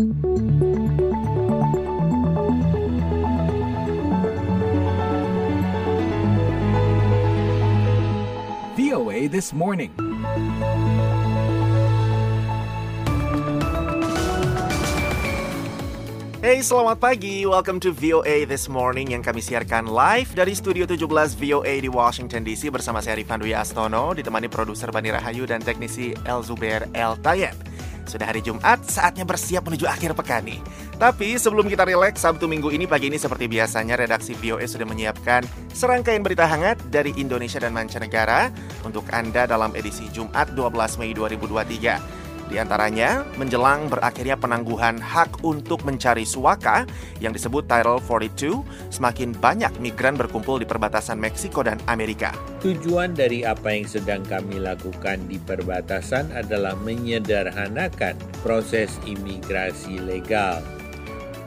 VOA This Morning. Hey, selamat pagi. Welcome to VOA This Morning yang kami siarkan live dari Studio 17 VOA di Washington DC bersama saya Rifan Dwi Astono, ditemani produser Bani Rahayu dan teknisi El Zubair El Tayeb. Sudah hari Jumat, saatnya bersiap menuju akhir pekan nih. Tapi sebelum kita rileks Sabtu Minggu ini pagi ini seperti biasanya redaksi VOA sudah menyiapkan serangkaian berita hangat dari Indonesia dan mancanegara untuk Anda dalam edisi Jumat 12 Mei 2023. Di antaranya, menjelang berakhirnya penangguhan hak untuk mencari suaka yang disebut Title 42, semakin banyak migran berkumpul di perbatasan Meksiko dan Amerika. Tujuan dari apa yang sedang kami lakukan di perbatasan adalah menyederhanakan proses imigrasi legal.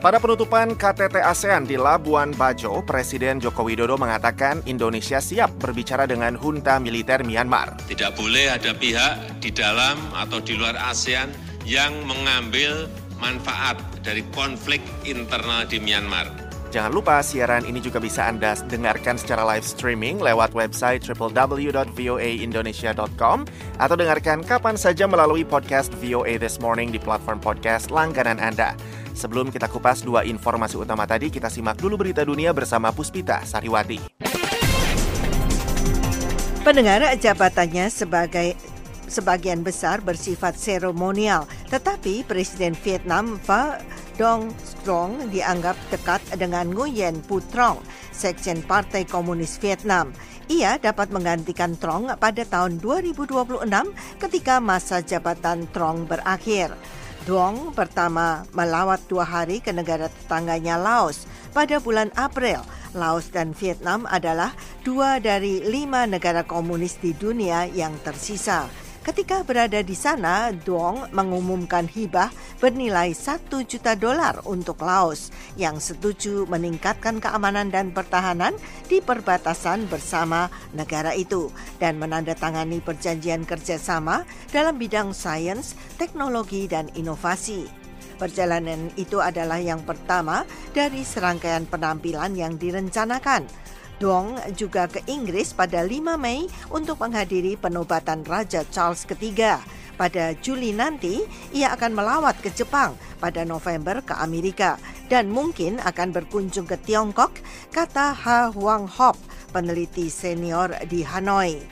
Pada penutupan KTT ASEAN di Labuan Bajo, Presiden Joko Widodo mengatakan Indonesia siap berbicara dengan junta militer Myanmar. Tidak boleh ada pihak di dalam atau di luar ASEAN yang mengambil manfaat dari konflik internal di Myanmar. Jangan lupa siaran ini juga bisa Anda dengarkan secara live streaming lewat website www.voaindonesia.com atau dengarkan kapan saja melalui podcast VOA This Morning di platform podcast langganan Anda. Sebelum kita kupas dua informasi utama tadi, kita simak dulu berita dunia bersama Puspita Sariwati. Pendengar jabatannya sebagai sebagian besar bersifat seremonial, tetapi Presiden Vietnam Pha Dong Strong dianggap dekat dengan Nguyen Phu Trong, Sekjen Partai Komunis Vietnam. Ia dapat menggantikan Trong pada tahun 2026 ketika masa jabatan Trong berakhir. Duong pertama melawat dua hari ke negara tetangganya Laos pada bulan April. Laos dan Vietnam adalah dua dari lima negara komunis di dunia yang tersisa. Ketika berada di sana, Duong mengumumkan hibah bernilai 1 juta dolar untuk Laos yang setuju meningkatkan keamanan dan pertahanan di perbatasan bersama negara itu dan menandatangani perjanjian kerjasama dalam bidang sains, teknologi, dan inovasi. Perjalanan itu adalah yang pertama dari serangkaian penampilan yang direncanakan Dong juga ke Inggris pada 5 Mei untuk menghadiri penobatan Raja Charles III. Pada Juli nanti, ia akan melawat ke Jepang pada November ke Amerika dan mungkin akan berkunjung ke Tiongkok, kata Ha Huang Hop, peneliti senior di Hanoi.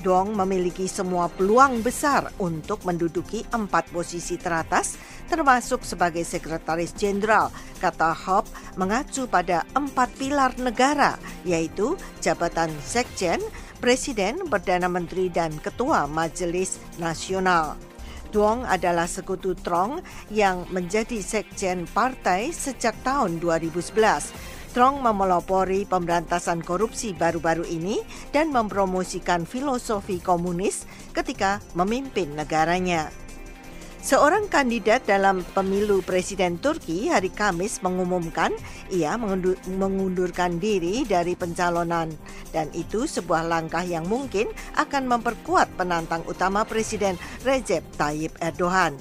Dong memiliki semua peluang besar untuk menduduki empat posisi teratas, termasuk sebagai sekretaris jenderal, kata Hop mengacu pada empat pilar negara, yaitu jabatan sekjen, presiden, perdana menteri, dan ketua majelis nasional. Duong adalah sekutu Trong yang menjadi sekjen partai sejak tahun 2011. Strong memelopori pemberantasan korupsi baru-baru ini dan mempromosikan filosofi komunis ketika memimpin negaranya. Seorang kandidat dalam pemilu presiden Turki hari Kamis mengumumkan ia mengundurkan diri dari pencalonan dan itu sebuah langkah yang mungkin akan memperkuat penantang utama Presiden Recep Tayyip Erdogan.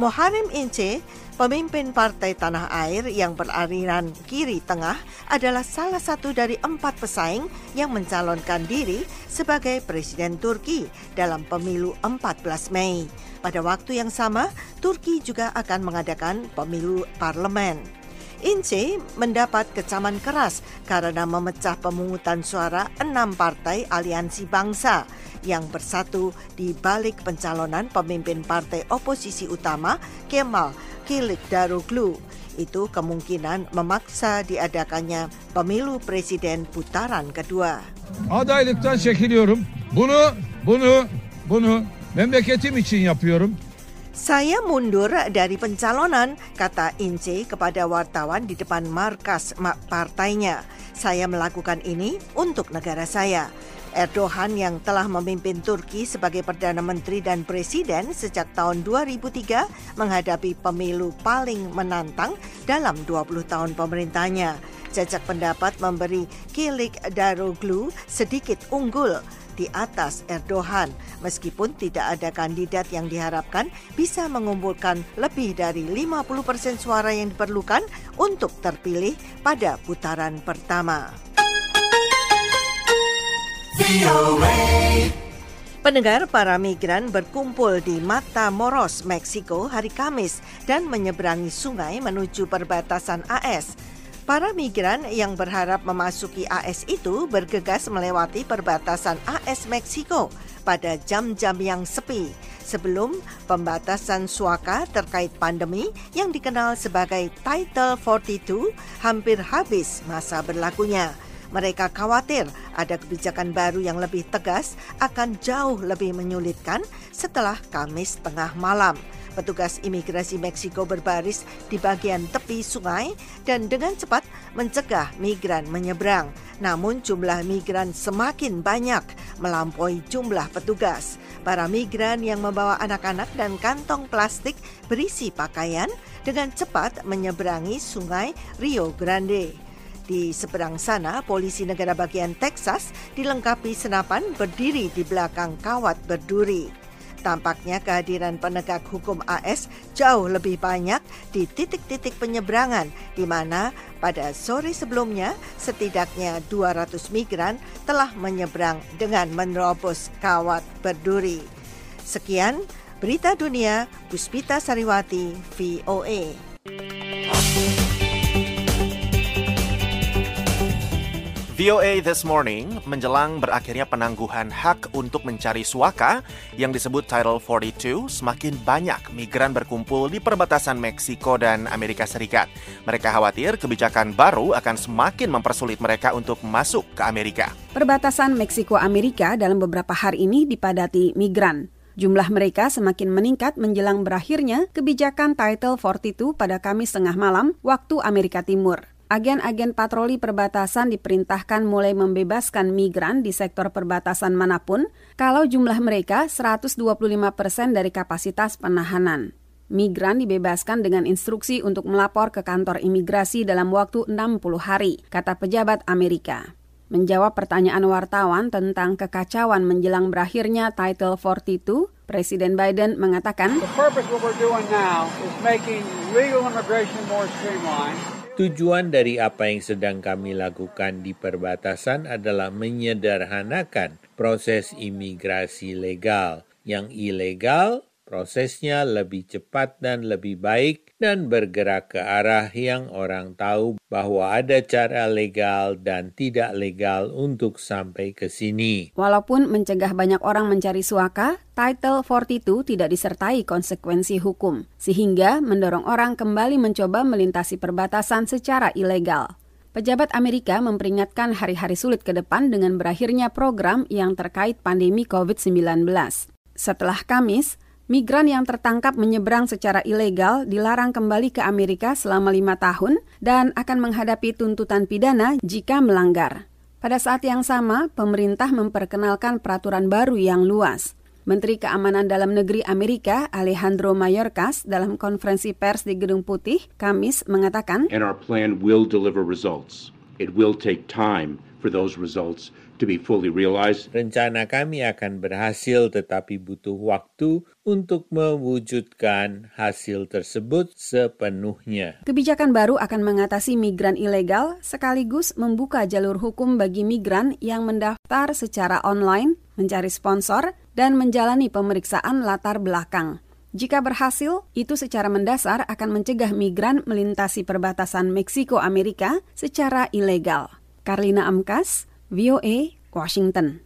Muharrem Ince Pemimpin Partai Tanah Air yang beraliran kiri tengah adalah salah satu dari empat pesaing yang mencalonkan diri sebagai Presiden Turki dalam pemilu 14 Mei. Pada waktu yang sama, Turki juga akan mengadakan pemilu parlemen. Ince mendapat kecaman keras karena memecah pemungutan suara enam partai aliansi bangsa yang bersatu di balik pencalonan pemimpin partai oposisi utama Kemal Kilik Daroglu. Itu kemungkinan memaksa diadakannya pemilu presiden putaran kedua. Adaylıktan çekiliyorum. Bunu, bunu, bunu memleketim için yapıyorum. Saya mundur dari pencalonan, kata Ince kepada wartawan di depan markas partainya. Saya melakukan ini untuk negara saya. Erdogan yang telah memimpin Turki sebagai Perdana Menteri dan Presiden sejak tahun 2003 menghadapi pemilu paling menantang dalam 20 tahun pemerintahnya. Jajak pendapat memberi Kilik Daroglu sedikit unggul di atas Erdogan, meskipun tidak ada kandidat yang diharapkan bisa mengumpulkan lebih dari 50% suara yang diperlukan untuk terpilih pada putaran pertama. Pendengar para migran berkumpul di Matamoros, Meksiko hari Kamis dan menyeberangi sungai menuju perbatasan AS. Para migran yang berharap memasuki AS itu bergegas melewati perbatasan AS Meksiko pada jam-jam yang sepi sebelum pembatasan suaka terkait pandemi yang dikenal sebagai Title 42 hampir habis masa berlakunya. Mereka khawatir ada kebijakan baru yang lebih tegas akan jauh lebih menyulitkan setelah Kamis tengah malam. Petugas imigrasi Meksiko berbaris di bagian tepi sungai dan dengan cepat mencegah migran menyeberang. Namun jumlah migran semakin banyak melampaui jumlah petugas. Para migran yang membawa anak-anak dan kantong plastik berisi pakaian dengan cepat menyeberangi sungai Rio Grande. Di seberang sana, polisi negara bagian Texas dilengkapi senapan berdiri di belakang kawat berduri. Tampaknya kehadiran penegak hukum AS jauh lebih banyak di titik-titik penyeberangan di mana pada sore sebelumnya setidaknya 200 migran telah menyeberang dengan menerobos kawat berduri. Sekian berita dunia Puspita Sariwati VOA. VOA This Morning menjelang berakhirnya penangguhan hak untuk mencari suaka yang disebut Title 42, semakin banyak migran berkumpul di perbatasan Meksiko dan Amerika Serikat. Mereka khawatir kebijakan baru akan semakin mempersulit mereka untuk masuk ke Amerika. Perbatasan Meksiko-Amerika dalam beberapa hari ini dipadati migran. Jumlah mereka semakin meningkat menjelang berakhirnya kebijakan Title 42 pada Kamis tengah malam waktu Amerika Timur agen-agen patroli perbatasan diperintahkan mulai membebaskan migran di sektor perbatasan mana pun kalau jumlah mereka 125 persen dari kapasitas penahanan. Migran dibebaskan dengan instruksi untuk melapor ke kantor imigrasi dalam waktu 60 hari, kata pejabat Amerika. Menjawab pertanyaan wartawan tentang kekacauan menjelang berakhirnya Title 42, Presiden Biden mengatakan, Tujuan dari apa yang sedang kami lakukan di perbatasan adalah menyederhanakan proses imigrasi legal. Yang ilegal prosesnya lebih cepat dan lebih baik dan bergerak ke arah yang orang tahu bahwa ada cara legal dan tidak legal untuk sampai ke sini. Walaupun mencegah banyak orang mencari suaka, Title 42 tidak disertai konsekuensi hukum, sehingga mendorong orang kembali mencoba melintasi perbatasan secara ilegal. Pejabat Amerika memperingatkan hari-hari sulit ke depan dengan berakhirnya program yang terkait pandemi COVID-19. Setelah Kamis, Migran yang tertangkap menyeberang secara ilegal dilarang kembali ke Amerika selama lima tahun dan akan menghadapi tuntutan pidana jika melanggar. Pada saat yang sama, pemerintah memperkenalkan peraturan baru yang luas. Menteri Keamanan Dalam Negeri Amerika Alejandro Mayorkas dalam konferensi pers di Gedung Putih Kamis mengatakan, And our plan will deliver results. It will take time to be fully realized. Rencana kami akan berhasil tetapi butuh waktu untuk mewujudkan hasil tersebut sepenuhnya. Kebijakan baru akan mengatasi migran ilegal sekaligus membuka jalur hukum bagi migran yang mendaftar secara online, mencari sponsor, dan menjalani pemeriksaan latar belakang. Jika berhasil, itu secara mendasar akan mencegah migran melintasi perbatasan Meksiko-Amerika secara ilegal. Karlina Amkas, VOA Washington.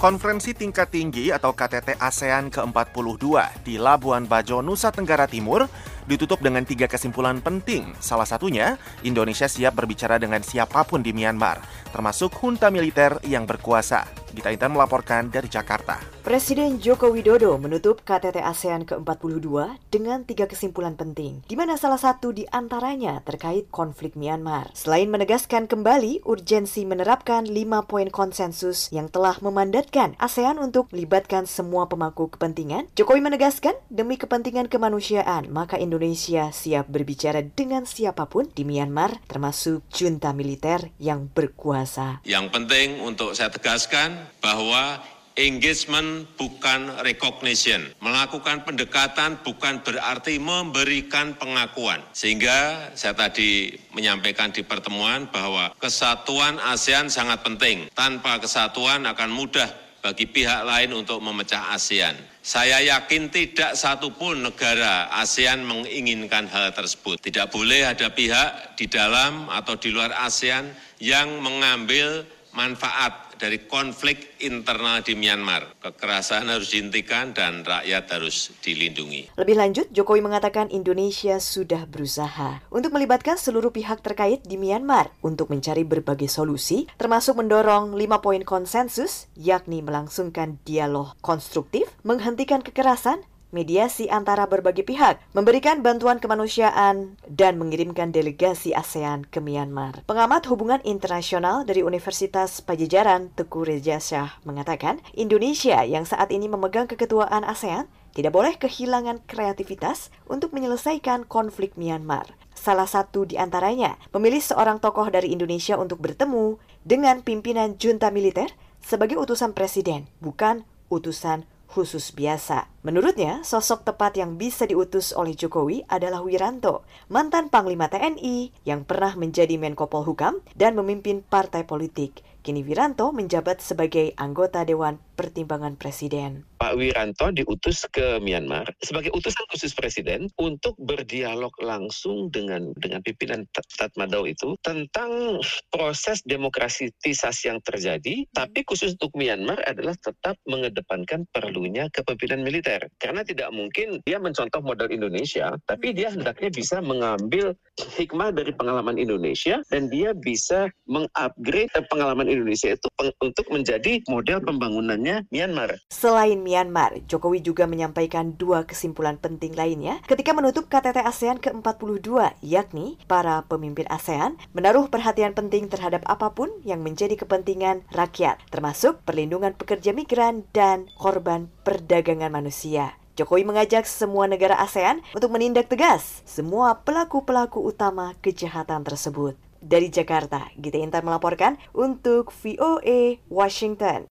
Konferensi tingkat tinggi atau KTT ASEAN ke-42 di Labuan Bajo, Nusa Tenggara Timur ditutup dengan tiga kesimpulan penting. Salah satunya, Indonesia siap berbicara dengan siapa pun di Myanmar, termasuk junta militer yang berkuasa. Gita Intan melaporkan dari Jakarta. Presiden Joko Widodo menutup KTT ASEAN ke-42 dengan tiga kesimpulan penting, di mana salah satu di antaranya terkait konflik Myanmar. Selain menegaskan kembali urgensi menerapkan lima poin konsensus yang telah memandatkan ASEAN untuk melibatkan semua pemangku kepentingan, Jokowi menegaskan demi kepentingan kemanusiaan, maka Indonesia siap berbicara dengan siapa pun di Myanmar, termasuk junta militer yang berkuasa. Yang penting untuk saya tegaskan bahwa Engagement bukan recognition. Melakukan pendekatan bukan berarti memberikan pengakuan. Sehingga saya tadi menyampaikan di pertemuan bahwa kesatuan ASEAN sangat penting. Tanpa kesatuan akan mudah bagi pihak lain untuk memecah ASEAN. Saya yakin tidak satupun negara ASEAN menginginkan hal tersebut. Tidak boleh ada pihak di dalam atau di luar ASEAN yang mengambil manfaat dari konflik internal di Myanmar. Kekerasan harus dihentikan dan rakyat harus dilindungi. Lebih lanjut, Jokowi mengatakan Indonesia sudah berusaha untuk melibatkan seluruh pihak terkait di Myanmar untuk mencari berbagai solusi, termasuk mendorong lima poin konsensus, yakni melangsungkan dialog konstruktif, menghentikan kekerasan, mediasi antara berbagai pihak, memberikan bantuan kemanusiaan, dan mengirimkan delegasi ASEAN ke Myanmar. Pengamat hubungan internasional dari Universitas Pajajaran Teguh Reza Shah mengatakan, Indonesia yang saat ini memegang keketuaan ASEAN tidak boleh kehilangan kreativitas untuk menyelesaikan konflik Myanmar. Salah satu di antaranya memilih seorang tokoh dari Indonesia untuk bertemu dengan pimpinan junta militer sebagai utusan presiden, bukan utusan khusus biasa. Menurutnya, sosok tepat yang bisa diutus oleh Jokowi adalah Wiranto, mantan Panglima TNI yang pernah menjadi Menko Polhukam dan memimpin partai politik. Kini Wiranto menjabat sebagai anggota Dewan Pertimbangan Presiden. Pak Wiranto diutus ke Myanmar sebagai utusan khusus Presiden untuk berdialog langsung dengan dengan pimpinan Tatmadaw itu tentang proses demokratisasi yang terjadi, tapi khusus untuk Myanmar adalah tetap mengedepankan perlunya kepemimpinan militer. Karena tidak mungkin dia mencontoh model Indonesia, tapi dia hendaknya bisa mengambil hikmah dari pengalaman Indonesia dan dia bisa mengupgrade pengalaman Indonesia itu untuk menjadi model pembangunannya Myanmar. Selain Myanmar, Jokowi juga menyampaikan dua kesimpulan penting lainnya ketika menutup KTT ASEAN ke-42, yakni para pemimpin ASEAN menaruh perhatian penting terhadap apa pun yang menjadi kepentingan rakyat, termasuk perlindungan pekerja migran dan korban perdagangan manusia. Jokowi mengajak semua negara ASEAN untuk menindak tegas semua pelaku-pelaku utama kejahatan tersebut. Dari Jakarta, Gita Intan melaporkan untuk VOA Washington.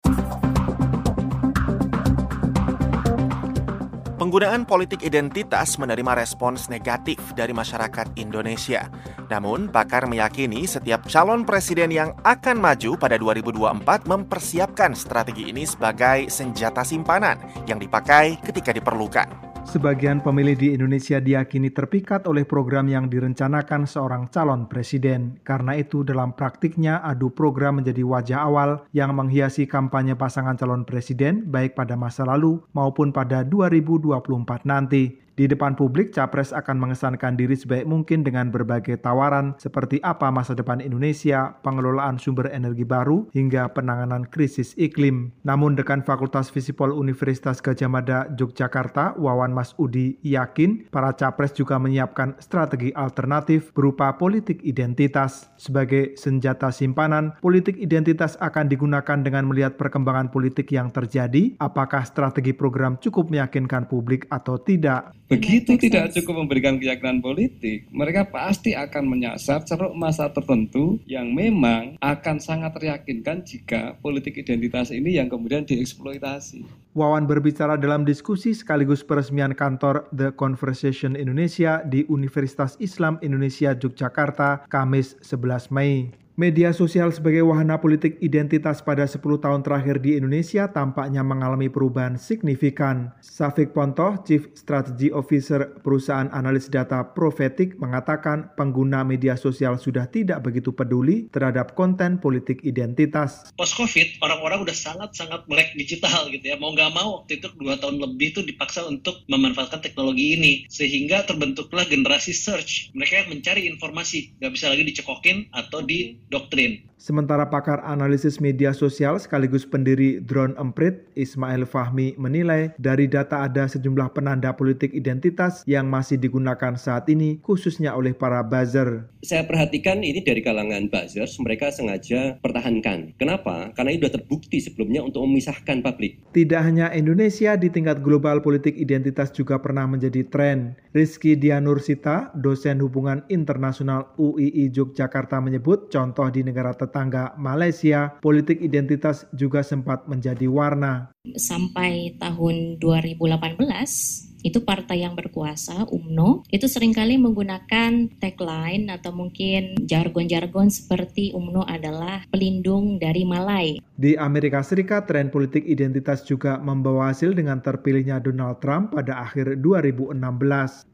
Penggunaan politik identitas menerima respons negatif dari masyarakat Indonesia. Namun, pakar meyakini setiap calon presiden yang akan maju pada 2024 mempersiapkan strategi ini sebagai senjata simpanan yang dipakai ketika diperlukan. Sebagian pemilih di Indonesia diyakini terpikat oleh program yang direncanakan seorang calon presiden. Karena itu, dalam praktiknya, adu program menjadi wajah awal yang menghiasi kampanye pasangan calon presiden, baik pada masa lalu maupun pada 2024 nanti. Di depan publik, Capres akan mengesankan diri sebaik mungkin dengan berbagai tawaran seperti apa masa depan Indonesia, pengelolaan sumber energi baru, hingga penanganan krisis iklim. Namun dekan Fakultas Visipol Universitas Gajah Mada Yogyakarta, Wawan Mas Udi, yakin para Capres juga menyiapkan strategi alternatif berupa politik identitas. Sebagai senjata simpanan, politik identitas akan digunakan dengan melihat perkembangan politik yang terjadi, apakah strategi program cukup meyakinkan publik atau tidak. Begitu tidak cukup memberikan keyakinan politik, mereka pasti akan menyasar ceruk masa tertentu yang memang akan sangat teryakinkan jika politik identitas ini yang kemudian dieksploitasi. Wawan berbicara dalam diskusi sekaligus peresmian kantor The Conversation Indonesia di Universitas Islam Indonesia Yogyakarta, Kamis 11 Mei. Media sosial sebagai wahana politik identitas pada 10 tahun terakhir di Indonesia tampaknya mengalami perubahan signifikan. Safik Pontoh, Chief Strategy Officer perusahaan analis data Profetik mengatakan pengguna media sosial sudah tidak begitu peduli terhadap konten politik identitas. Post-COVID, orang-orang udah sangat-sangat melek digital gitu ya. Mau nggak mau, waktu itu dua tahun lebih tuh dipaksa untuk memanfaatkan teknologi ini. Sehingga terbentuklah generasi search. Mereka mencari informasi, nggak bisa lagi dicekokin atau di doktrin. Sementara pakar analisis media sosial sekaligus pendiri Drone Emprit, Ismail Fahmi menilai dari data ada sejumlah penanda politik identitas yang masih digunakan saat ini khususnya oleh para buzzer. Saya perhatikan ini dari kalangan buzzers, mereka sengaja pertahankan. Kenapa? Karena ini sudah terbukti sebelumnya untuk memisahkan publik. Tidak hanya Indonesia, di tingkat global politik identitas juga pernah menjadi tren. Rizky Dianursita, dosen hubungan internasional UII Yogyakarta menyebut contoh di negara tetangga Malaysia, politik identitas juga sempat menjadi warna. Sampai tahun 2018, itu partai yang berkuasa, UMNO, itu sering kali menggunakan tagline atau mungkin jargon-jargon seperti UMNO adalah pelindung dari Malai. Di Amerika Serikat, tren politik identitas juga membawa hasil dengan terpilihnya Donald Trump pada akhir 2016.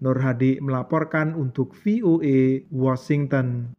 Nur Hadi melaporkan untuk VOA Washington.